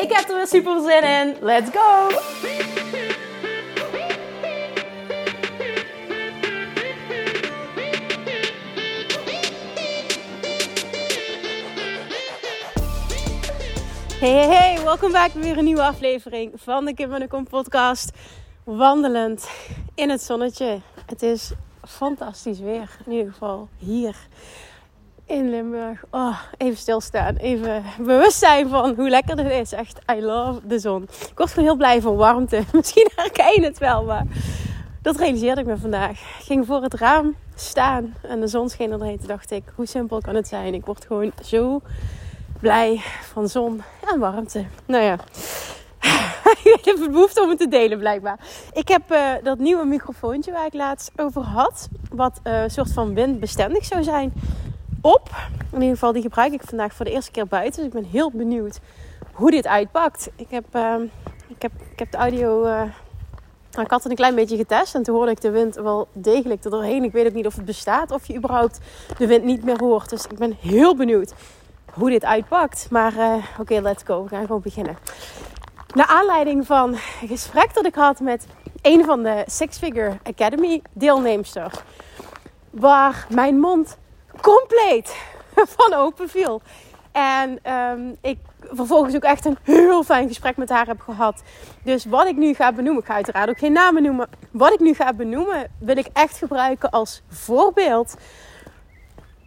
Ik heb er weer super zin in. Let's go! Hey, hey, hey, welkom bij weer een nieuwe aflevering van de Kim en de Kom podcast. Wandelend in het zonnetje. Het is fantastisch weer, in ieder geval hier in Limburg. Oh, even stilstaan. Even bewust zijn van hoe lekker dit is. Echt, I love de zon. Ik word gewoon heel blij van warmte. Misschien herken je het wel, maar dat realiseerde ik me vandaag. Ging voor het raam staan en de zon scheen er doorheen. Toen dacht ik, hoe simpel kan het zijn? Ik word gewoon zo blij van zon en warmte. Nou ja. ik heb het behoefte om het te delen blijkbaar. Ik heb uh, dat nieuwe microfoontje waar ik laatst over had. Wat een soort van windbestendig zou zijn op. In ieder geval, die gebruik ik vandaag voor de eerste keer buiten. Dus ik ben heel benieuwd hoe dit uitpakt. Ik heb, uh, ik heb, ik heb de audio. Uh, ik had het een klein beetje getest en toen hoorde ik de wind wel degelijk er doorheen. Ik weet ook niet of het bestaat of je überhaupt de wind niet meer hoort. Dus ik ben heel benieuwd hoe dit uitpakt. Maar uh, oké, let's go. We gaan gewoon beginnen. Naar aanleiding van een gesprek dat ik had met een van de Six Figure Academy deelnemsters. Waar mijn mond compleet van open viel. En um, ik vervolgens ook echt een heel fijn gesprek met haar heb gehad. Dus wat ik nu ga benoemen, ik ga uiteraard ook geen namen noemen. Wat ik nu ga benoemen, wil ik echt gebruiken als voorbeeld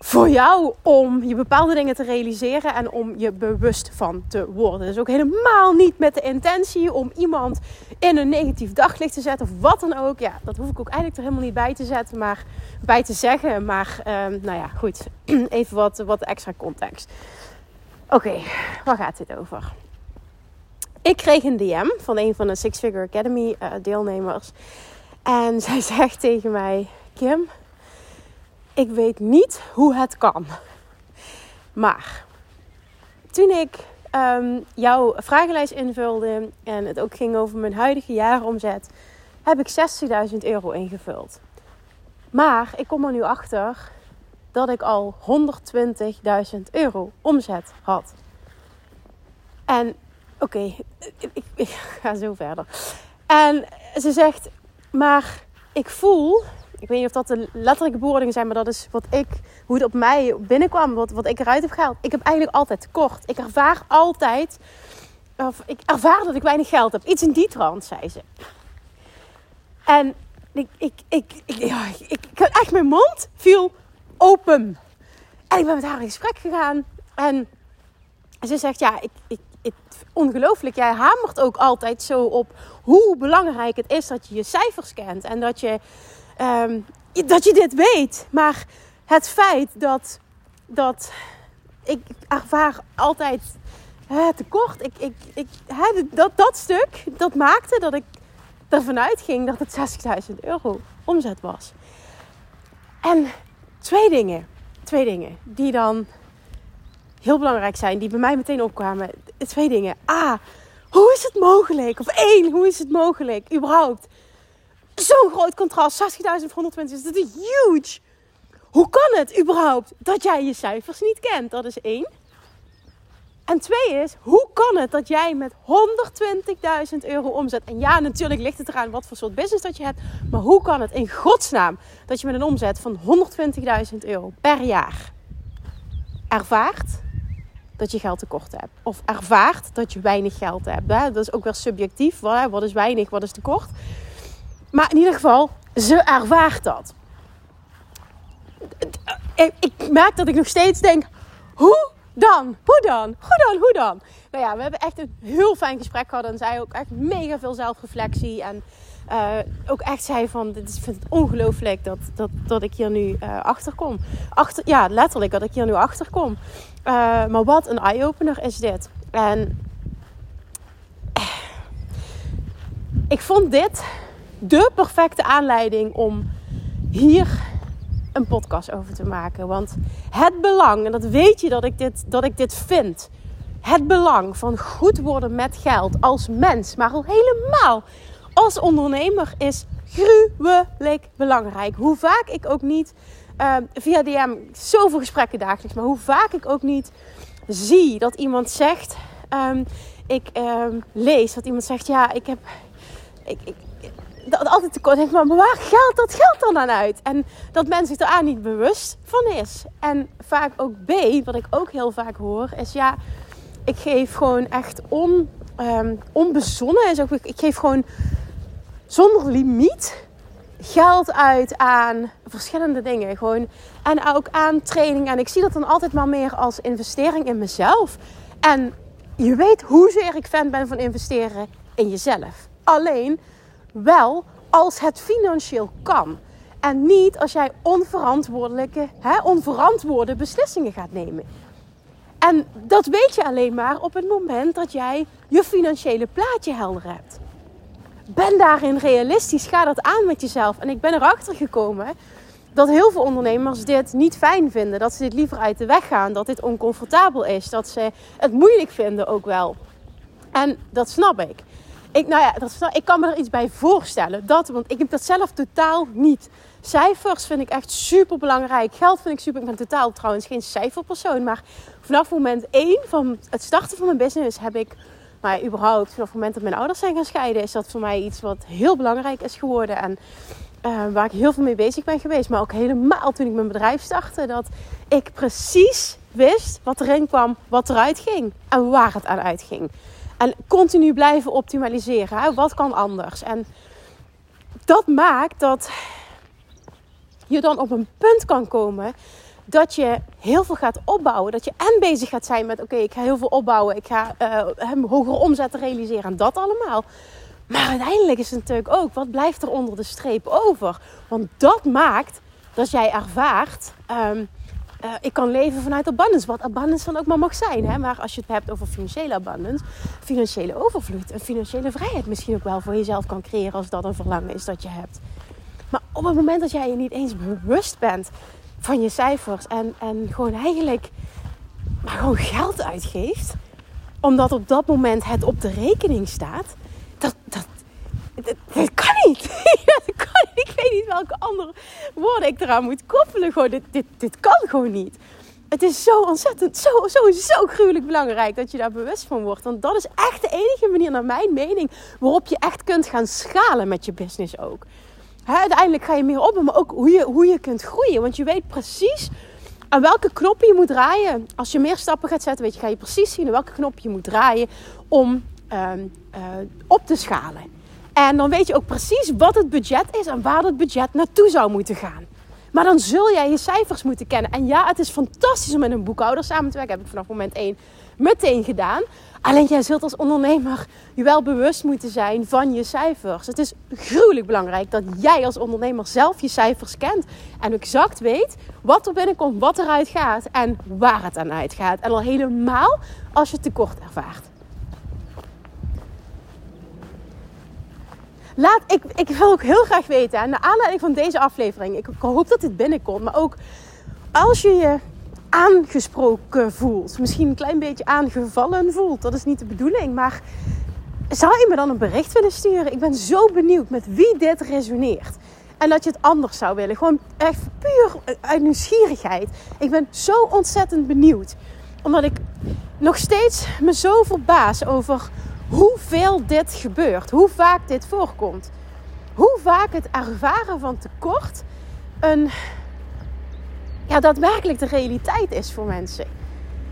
voor jou om je bepaalde dingen te realiseren en om je bewust van te worden. Dus ook helemaal niet met de intentie om iemand in een negatief daglicht te zetten of wat dan ook. Ja, dat hoef ik ook eigenlijk er helemaal niet bij te zetten, maar bij te zeggen. Maar um, nou ja, goed. Even wat, wat extra context. Oké, waar gaat dit over? Ik kreeg een DM van een van de Six Figure Academy uh, deelnemers. En zij zegt tegen mij: Kim, ik weet niet hoe het kan. Maar toen ik um, jouw vragenlijst invulde en het ook ging over mijn huidige jaaromzet, heb ik 60.000 euro ingevuld. Maar ik kom er nu achter dat ik al 120.000 euro omzet had. En oké, ik ga zo verder. En ze zegt, maar ik voel ik weet niet of dat de letterlijke bewoordingen zijn, maar dat is wat ik, hoe het op mij binnenkwam, wat, wat ik eruit heb gehaald. Ik heb eigenlijk altijd tekort. Ik ervaar altijd, of ik ervaar dat ik weinig geld heb. Iets in die trant, zei ze. En ik, ik, ik, ik, ja, ik, ik, echt mijn mond viel open. En ik ben met haar in gesprek gegaan. En ze zegt, ja, ik, ik, het, ongelooflijk. Jij hamert ook altijd zo op hoe belangrijk het is dat je je cijfers kent. En dat je um, dat je dit weet. Maar het feit dat, dat ik ervaar altijd tekort. Ik, ik, ik, dat, dat stuk, dat maakte dat ik ervan uitging dat het 60.000 euro omzet was. En twee dingen, twee dingen die dan heel belangrijk zijn, die bij mij meteen opkwamen. Twee dingen. A, hoe is het mogelijk? Of één, hoe is het mogelijk überhaupt Zo'n groot contrast. 60.000 voor 120 dat is huge. Hoe kan het überhaupt dat jij je cijfers niet kent? Dat is één. En twee is, hoe kan het dat jij met 120.000 euro omzet? En ja, natuurlijk ligt het eraan wat voor soort business dat je hebt. Maar hoe kan het in godsnaam dat je met een omzet van 120.000 euro per jaar ervaart dat je geld tekort hebt? Of ervaart dat je weinig geld hebt? Dat is ook wel subjectief. Wat is weinig, wat is tekort? Maar in ieder geval, ze ervaart dat. Ik merk dat ik nog steeds denk: hoe dan? Hoe dan? Hoe dan? Hoe dan? Nou ja, we hebben echt een heel fijn gesprek gehad. En zij ook echt mega veel zelfreflectie. En uh, ook echt zei van, dit is, vind het ongelooflijk dat, dat, dat ik hier nu uh, achter kom. Achter, ja, letterlijk dat ik hier nu achter kom. Uh, maar wat een eye-opener is dit. En ik vond dit de perfecte aanleiding om hier een podcast over te maken. Want het belang, en dat weet je dat ik dit, dat ik dit vind. Het belang van goed worden met geld als mens, maar al helemaal als ondernemer is gruwelijk belangrijk. Hoe vaak ik ook niet uh, via DM, zoveel gesprekken dagelijks, maar hoe vaak ik ook niet zie dat iemand zegt, um, ik um, lees dat iemand zegt, ja, ik heb, ik, ik, dat altijd tekort denk, maar waar geldt dat geld dan aan uit? En dat mensen zich daar niet bewust van is. En vaak ook B, wat ik ook heel vaak hoor, is ja, ik geef gewoon echt on, um, onbezonnen. Is ook, ik geef gewoon zonder limiet geld uit aan verschillende dingen. Gewoon, en ook aan training. En ik zie dat dan altijd maar meer als investering in mezelf. En je weet hoezeer ik fan ben van investeren in jezelf. Alleen wel als het financieel kan. En niet als jij onverantwoordelijke, hè, onverantwoorde beslissingen gaat nemen. En dat weet je alleen maar op het moment dat jij je financiële plaatje helder hebt. Ben daarin realistisch. Ga dat aan met jezelf. En ik ben erachter gekomen dat heel veel ondernemers dit niet fijn vinden. Dat ze dit liever uit de weg gaan. Dat dit oncomfortabel is. Dat ze het moeilijk vinden ook wel. En dat snap ik. Ik, nou ja, dat, ik kan me er iets bij voorstellen. Dat, want ik heb dat zelf totaal niet. Cijfers vind ik echt super belangrijk. Geld vind ik super. Ik ben totaal trouwens geen cijferpersoon. Maar vanaf moment 1 van het starten van mijn business heb ik. Maar überhaupt, vanaf het moment dat mijn ouders zijn gaan scheiden, is dat voor mij iets wat heel belangrijk is geworden. En uh, waar ik heel veel mee bezig ben geweest. Maar ook helemaal toen ik mijn bedrijf startte. Dat ik precies wist wat erin kwam, wat eruit ging. En waar het aan uitging. En continu blijven optimaliseren. Wat kan anders? En dat maakt dat je dan op een punt kan komen dat je heel veel gaat opbouwen. Dat je en bezig gaat zijn met: oké, ik ga heel veel opbouwen. Ik ga uh, hogere omzetten realiseren. En dat allemaal. Maar uiteindelijk is het natuurlijk ook: wat blijft er onder de streep over? Want dat maakt dat jij ervaart. Um, uh, ik kan leven vanuit abundance. Wat abundance dan ook maar mag zijn. Hè? Maar als je het hebt over financiële abundance, financiële overvloed en financiële vrijheid misschien ook wel voor jezelf kan creëren als dat een verlangen is dat je hebt. Maar op het moment dat jij je niet eens bewust bent van je cijfers en, en gewoon eigenlijk maar gewoon geld uitgeeft, omdat op dat moment het op de rekening staat, dat, dat, dat, kan niet. weet welke andere woorden ik eraan moet koppelen. Gewoon, dit, dit, dit kan gewoon niet. Het is zo ontzettend, zo, zo, zo gruwelijk belangrijk dat je daar bewust van wordt. Want dat is echt de enige manier, naar mijn mening, waarop je echt kunt gaan schalen met je business ook. uiteindelijk ga je meer op, maar ook hoe je, hoe je kunt groeien. Want je weet precies aan welke knoppen je moet draaien. Als je meer stappen gaat zetten, weet je, ga je precies zien aan welke knop je moet draaien om uh, uh, op te schalen. En dan weet je ook precies wat het budget is en waar dat budget naartoe zou moeten gaan. Maar dan zul jij je cijfers moeten kennen. En ja, het is fantastisch om met een boekhouder samen te werken. Heb ik vanaf moment 1 meteen gedaan. Alleen jij zult als ondernemer je wel bewust moeten zijn van je cijfers. Het is gruwelijk belangrijk dat jij als ondernemer zelf je cijfers kent. En exact weet wat er binnenkomt, wat eruit gaat en waar het aan uitgaat. En al helemaal als je tekort ervaart. Laat, ik, ik wil ook heel graag weten, en naar aanleiding van deze aflevering, ik hoop dat dit binnenkomt, maar ook als je je aangesproken voelt, misschien een klein beetje aangevallen voelt, dat is niet de bedoeling, maar zou je me dan een bericht willen sturen? Ik ben zo benieuwd met wie dit resoneert. En dat je het anders zou willen. Gewoon echt puur uit nieuwsgierigheid. Ik ben zo ontzettend benieuwd. Omdat ik nog steeds me zo verbaas over hoeveel dit gebeurt, hoe vaak dit voorkomt. Hoe vaak het ervaren van tekort een, ja, daadwerkelijk de realiteit is voor mensen.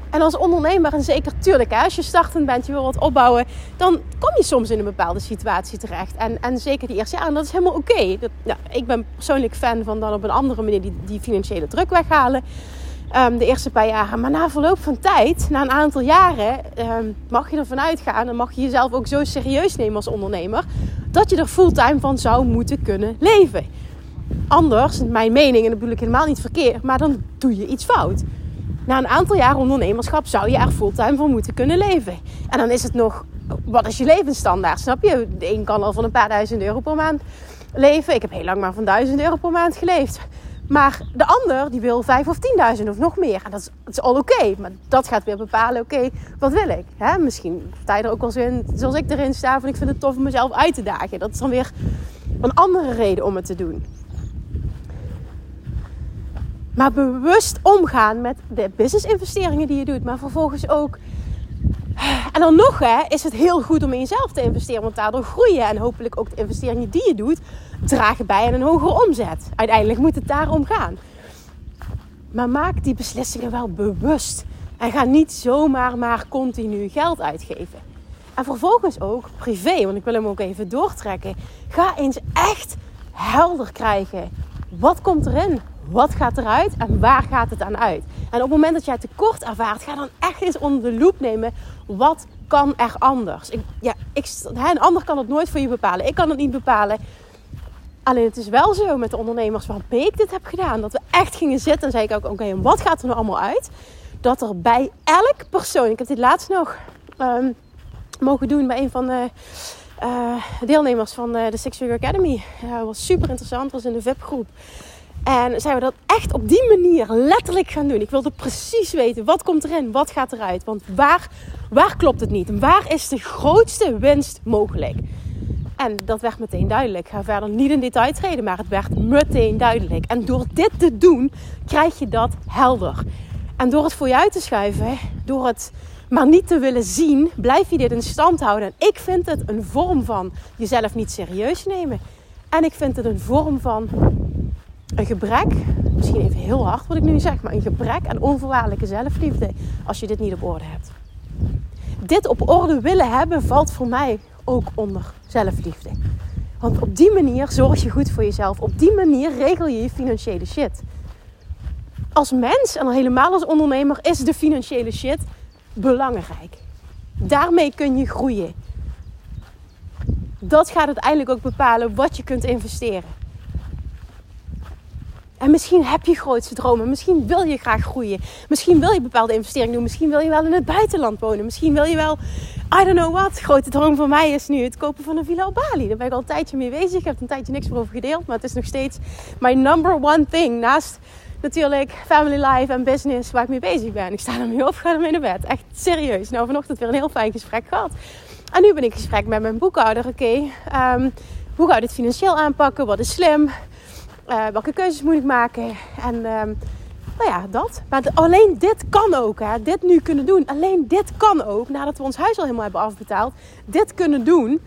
En als ondernemer, en zeker tuurlijk, als je startend bent, je wil wat opbouwen, dan kom je soms in een bepaalde situatie terecht. En, en zeker die eerste jaren, dat is helemaal oké. Ja, ik ben persoonlijk fan van dan op een andere manier die, die financiële druk weghalen. Um, de eerste paar jaren. Maar na verloop van tijd, na een aantal jaren, um, mag je ervan uitgaan en mag je jezelf ook zo serieus nemen als ondernemer, dat je er fulltime van zou moeten kunnen leven. Anders, mijn mening, en dat bedoel ik helemaal niet verkeerd, maar dan doe je iets fout. Na een aantal jaar ondernemerschap zou je er fulltime van moeten kunnen leven. En dan is het nog wat is je levensstandaard? Snap je? De een kan al van een paar duizend euro per maand leven. Ik heb heel lang maar van 1000 euro per maand geleefd. Maar de ander die wil 5 of 10.000 of nog meer. En dat is, is al oké. Maar dat gaat weer bepalen, oké, wat wil ik? Misschien sta je er ook wel zo in, zoals ik erin sta, van ik vind het tof om mezelf uit te dagen. Dat is dan weer een andere reden om het te doen. Maar bewust omgaan met de business investeringen die je doet. Maar vervolgens ook en dan nog hè, is het heel goed om in jezelf te investeren. Want daardoor groeien en hopelijk ook de investeringen die je doet, dragen bij aan een hogere omzet. Uiteindelijk moet het daarom gaan. Maar maak die beslissingen wel bewust. En ga niet zomaar maar continu geld uitgeven. En vervolgens ook privé, want ik wil hem ook even doortrekken. Ga eens echt helder krijgen. Wat komt erin? Wat gaat eruit en waar gaat het aan uit? En op het moment dat jij tekort ervaart, ga dan echt eens onder de loep nemen. Wat kan er anders? Ik, ja, ik, een ander kan het nooit voor je bepalen. Ik kan het niet bepalen. Alleen het is wel zo met de ondernemers waarmee ik dit heb gedaan. Dat we echt gingen zitten en zei ik ook, oké, wat gaat er nou allemaal uit? Dat er bij elk persoon, ik heb dit laatst nog um, mogen doen bij een van de uh, deelnemers van uh, de Six Figure Academy. Dat was super interessant, was in de VIP-groep. En zijn we dat echt op die manier letterlijk gaan doen. Ik wilde precies weten, wat komt erin, wat gaat eruit. Want waar, waar klopt het niet? En waar is de grootste winst mogelijk? En dat werd meteen duidelijk. Ik ga verder niet in detail treden, maar het werd meteen duidelijk. En door dit te doen, krijg je dat helder. En door het voor je uit te schuiven, door het maar niet te willen zien, blijf je dit in stand houden. En ik vind het een vorm van jezelf niet serieus nemen. En ik vind het een vorm van een gebrek, misschien even heel hard wat ik nu zeg, maar een gebrek aan onvoorwaardelijke zelfliefde als je dit niet op orde hebt. Dit op orde willen hebben valt voor mij ook onder zelfliefde. Want op die manier zorg je goed voor jezelf. Op die manier regel je je financiële shit. Als mens en al helemaal als ondernemer is de financiële shit belangrijk. Daarmee kun je groeien. Dat gaat uiteindelijk ook bepalen wat je kunt investeren. En misschien heb je grootste dromen. Misschien wil je graag groeien. Misschien wil je bepaalde investeringen doen. Misschien wil je wel in het buitenland wonen. Misschien wil je wel, I don't know what. Grote droom van mij is nu het kopen van een villa op Bali. Daar ben ik al een tijdje mee bezig. Ik heb er een tijdje niks meer over gedeeld. Maar het is nog steeds mijn number one thing. Naast natuurlijk family life en business waar ik mee bezig ben. Ik sta er mee op, ga ermee naar bed. Echt serieus. Nou, vanochtend weer een heel fijn gesprek gehad. En nu ben ik in gesprek met mijn boekhouder. Oké, ehm, hoe ga je dit financieel aanpakken? Wat is slim? Uh, welke keuzes moet ik maken? En um, nou ja, dat. Maar alleen dit kan ook. Hè? Dit nu kunnen doen. Alleen dit kan ook. Nadat we ons huis al helemaal hebben afbetaald. Dit kunnen doen.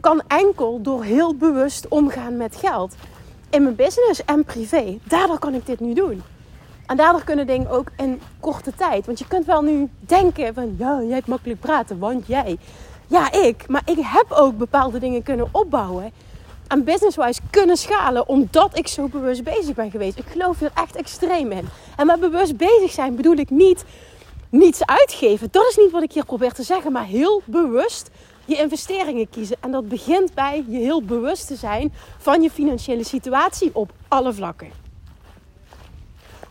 Kan enkel door heel bewust omgaan met geld. In mijn business en privé. Daardoor kan ik dit nu doen. En daardoor kunnen dingen ook in korte tijd. Want je kunt wel nu denken van... Ja, jij hebt makkelijk praten. Want jij... Ja, ik. Maar ik heb ook bepaalde dingen kunnen opbouwen aan business-wise kunnen schalen. Omdat ik zo bewust bezig ben geweest. Ik geloof er echt extreem in. En met bewust bezig zijn bedoel ik niet niets uitgeven. Dat is niet wat ik hier probeer te zeggen. Maar heel bewust je investeringen kiezen. En dat begint bij je heel bewust te zijn van je financiële situatie op alle vlakken.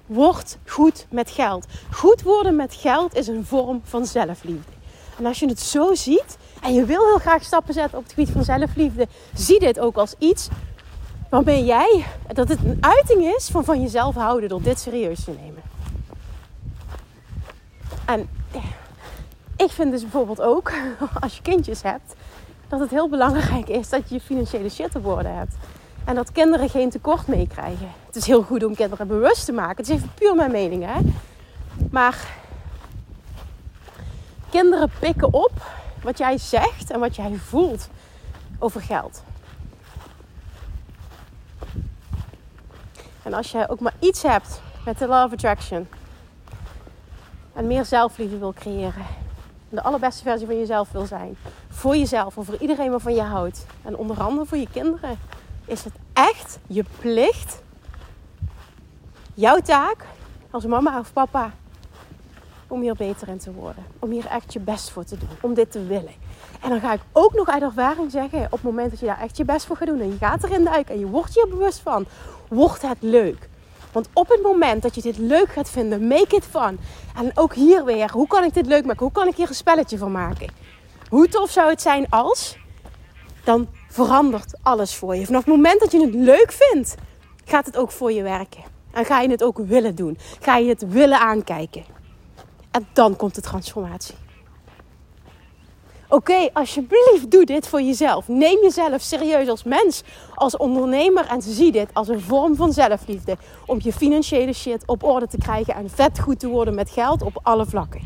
Word goed met geld. Goed worden met geld is een vorm van zelfliefde. En als je het zo ziet, en je wil heel graag stappen zetten op het gebied van zelfliefde, zie dit ook als iets waarmee jij, dat het een uiting is van van jezelf houden door dit serieus te nemen. En ik vind dus bijvoorbeeld ook, als je kindjes hebt, dat het heel belangrijk is dat je financiële shit op orde hebt. En dat kinderen geen tekort meekrijgen. Het is heel goed om kinderen bewust te maken. Het is even puur mijn mening, hè. Maar kinderen pikken op wat jij zegt en wat jij voelt over geld. En als je ook maar iets hebt met de Law of Attraction en meer zelfliefde wil creëren, de allerbeste versie van jezelf wil zijn, voor jezelf en voor iedereen waarvan je houdt, en onder andere voor je kinderen, is het echt je plicht, jouw taak als mama of papa om hier beter in te worden. Om hier echt je best voor te doen. Om dit te willen. En dan ga ik ook nog uit ervaring zeggen, op het moment dat je daar echt je best voor gaat doen en je gaat erin duiken en je wordt hier bewust van, wordt het leuk. Want op het moment dat je dit leuk gaat vinden, make it fun. En ook hier weer, hoe kan ik dit leuk maken? Hoe kan ik hier een spelletje van maken? Hoe tof zou het zijn als? Dan verandert alles voor je. Vanaf het moment dat je het leuk vindt, gaat het ook voor je werken. En ga je het ook willen doen. Ga je het willen aankijken. En dan komt de transformatie. Oké, alsjeblieft doe dit voor jezelf. Neem jezelf serieus als mens, als ondernemer en zie dit als een vorm van zelfliefde. Om je financiële shit op orde te krijgen en vet goed te worden met geld op alle vlakken.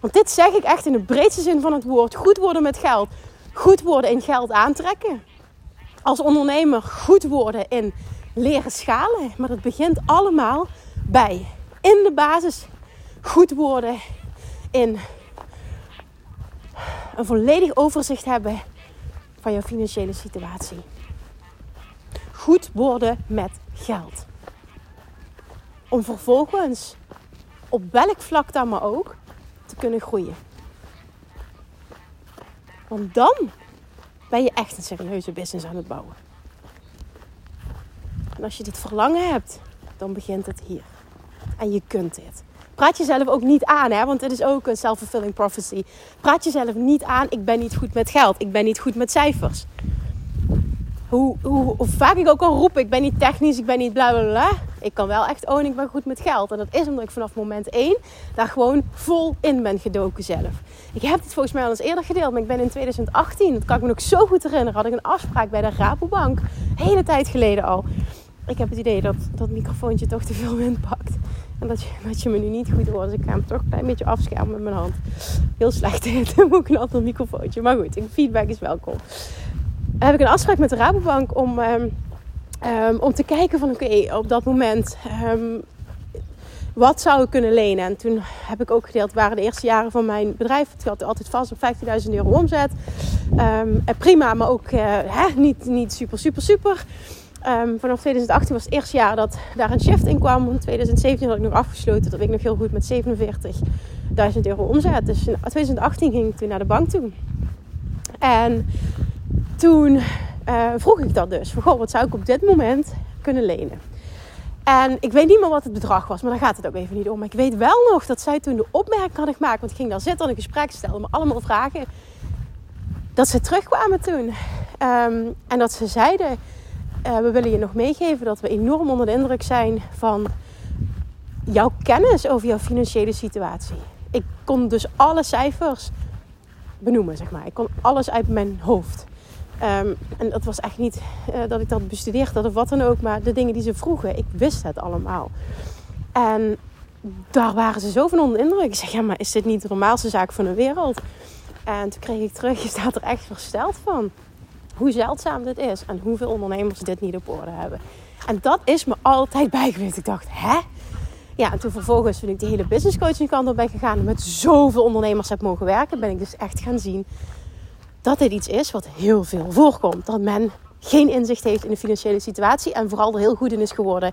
Want dit zeg ik echt in de breedste zin van het woord. Goed worden met geld. Goed worden in geld aantrekken. Als ondernemer goed worden in leren schalen. Maar dat begint allemaal bij in de basis goed worden in een volledig overzicht hebben van jouw financiële situatie. Goed worden met geld. Om vervolgens op welk vlak dan maar ook te kunnen groeien. Want dan ben je echt een serieuze business aan het bouwen. En als je dit verlangen hebt, dan begint het hier. En je kunt dit. Praat jezelf ook niet aan, hè? want het is ook een self-fulfilling prophecy. Praat jezelf niet aan, ik ben niet goed met geld, ik ben niet goed met cijfers. Hoe, hoe, vaak ik ook al roep, ik ben niet technisch, ik ben niet bla bla bla. Ik kan wel echt oh, ik ben goed met geld. En dat is omdat ik vanaf moment 1 daar gewoon vol in ben gedoken zelf. Ik heb het volgens mij al eens eerder gedeeld, maar ik ben in 2018, dat kan ik me nog zo goed herinneren, had ik een afspraak bij de Rabobank. Hele tijd geleden al. Ik heb het idee dat dat microfoontje toch te veel wind pakt. En dat je, dat je me nu niet goed hoort. Dus ik ga hem toch een klein beetje afschermen met mijn hand. Heel slecht. Dan moet ik een ander microfoontje. Maar goed, feedback is welkom. Heb ik een afspraak met de Rabobank om, um, um, om te kijken van oké, op dat moment... Um, wat zou ik kunnen lenen? En toen heb ik ook gedeeld, waren de eerste jaren van mijn bedrijf. Het had altijd vast op 15.000 euro omzet. Prima, maar ook uh, hè, niet, niet super, super, super. Um, vanaf 2018 was het eerste jaar dat daar een shift in kwam. In 2017 had ik nog afgesloten. Dat ik nog heel goed met 47.000 euro omzet. Dus in 2018 ging ik toen naar de bank toe. En toen uh, vroeg ik dat dus. Van, goh, wat zou ik op dit moment kunnen lenen? En ik weet niet meer wat het bedrag was, maar daar gaat het ook even niet om. Maar ik weet wel nog dat zij toen de opmerking had gemaakt. Want ik ging daar zitten, en een gesprek, stelde me allemaal vragen. Dat ze terugkwamen toen. Um, en dat ze zeiden uh, we willen je nog meegeven dat we enorm onder de indruk zijn van jouw kennis over jouw financiële situatie. Ik kon dus alle cijfers benoemen, zeg maar. Ik kon alles uit mijn hoofd. Um, en dat was echt niet uh, dat ik dat bestudeerd had of wat dan ook, maar de dingen die ze vroegen, ik wist het allemaal. En daar waren ze zo van onder de indruk. Ik zeg, ja, maar is dit niet de normaalste zaak van de wereld? En toen kreeg ik terug, je staat er echt versteld van hoe zeldzaam dit is en hoeveel ondernemers dit niet op orde hebben. En dat is me altijd bijgeweest. Ik dacht, hè? Ja, en toen vervolgens, toen ik die hele business coaching kant op ben gegaan en met zoveel ondernemers heb mogen werken, ben ik dus echt gaan zien dat dit iets is wat heel veel voorkomt. Dat men geen inzicht heeft in de financiële situatie en vooral er heel goed in is geworden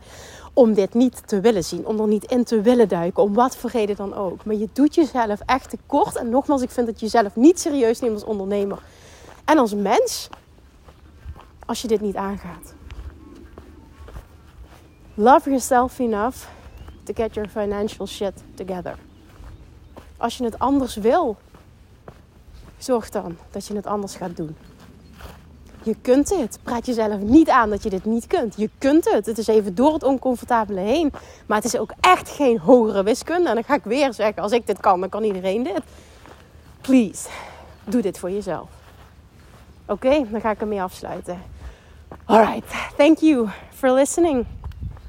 om dit niet te willen zien, om er niet in te willen duiken, om wat voor reden dan ook. Maar je doet jezelf echt tekort. En nogmaals, ik vind dat je jezelf niet serieus neemt als ondernemer en als mens als je dit niet aangaat. Love yourself enough to get your financial shit together. Als je het anders wil, zorg dan dat je het anders gaat doen. Je kunt dit. Praat jezelf niet aan dat je dit niet kunt. Je kunt het. Het is even door het oncomfortabele heen. Maar het is ook echt geen hogere wiskunde. En dan ga ik weer zeggen: als ik dit kan, dan kan iedereen dit. Please, doe dit voor jezelf. Oké, dan ga ik ermee afsluiten. Alright, thank you for listening.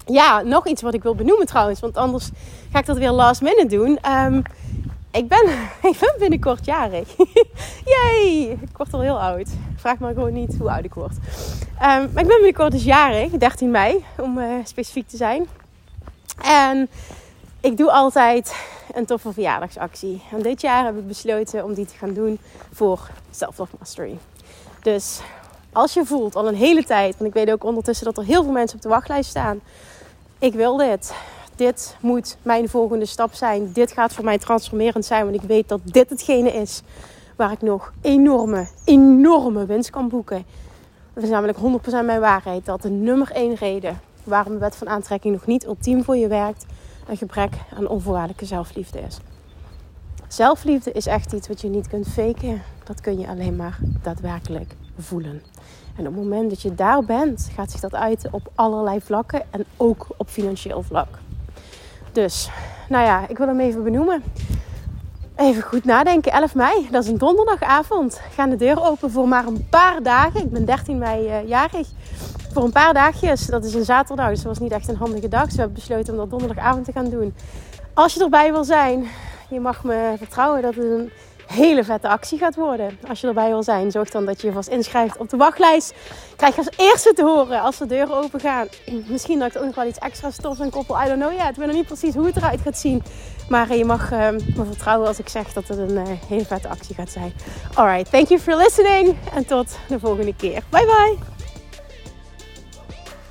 Ja, nog iets wat ik wil benoemen trouwens, want anders ga ik dat weer last minute doen. Um, ik, ben, ik ben binnenkort jarig. Yay! Ik word al heel oud. Vraag me gewoon niet hoe oud ik word. Um, maar ik ben binnenkort dus jarig, 13 mei om uh, specifiek te zijn. En ik doe altijd een toffe verjaardagsactie. En dit jaar heb ik besloten om die te gaan doen voor Self-Love Mastery. Dus als je voelt al een hele tijd, want ik weet ook ondertussen dat er heel veel mensen op de wachtlijst staan. Ik wil dit. Dit moet mijn volgende stap zijn. Dit gaat voor mij transformerend zijn, want ik weet dat dit hetgene is waar ik nog enorme, enorme winst kan boeken. Dat is namelijk 100% mijn waarheid. Dat de nummer één reden waarom de wet van aantrekking nog niet ultiem voor je werkt, een gebrek aan onvoorwaardelijke zelfliefde is. Zelfliefde is echt iets wat je niet kunt faken. Dat kun je alleen maar daadwerkelijk voelen. En op het moment dat je daar bent, gaat zich dat uiten op allerlei vlakken en ook op financieel vlak. Dus, nou ja, ik wil hem even benoemen. Even goed nadenken. 11 mei, dat is een donderdagavond. Gaan de deur open voor maar een paar dagen. Ik ben 13 mei uh, jarig. Voor een paar dagjes. Dat is een zaterdag, dus dat was niet echt een handige dag. Dus we hebben besloten om dat donderdagavond te gaan doen. Als je erbij wil zijn, je mag me vertrouwen dat het een hele vette actie gaat worden. Als je erbij wil zijn, zorg dan dat je je vast inschrijft op de wachtlijst. Krijg je als eerste te horen als de deuren open gaan. Misschien dat ik ook nog wel iets extra stof en koppel. I don't know yet. Ik weet nog niet precies hoe het eruit gaat zien. Maar je mag uh, me vertrouwen als ik zeg dat het een uh, hele vette actie gaat zijn. Alright, thank you for listening. En tot de volgende keer. Bye bye.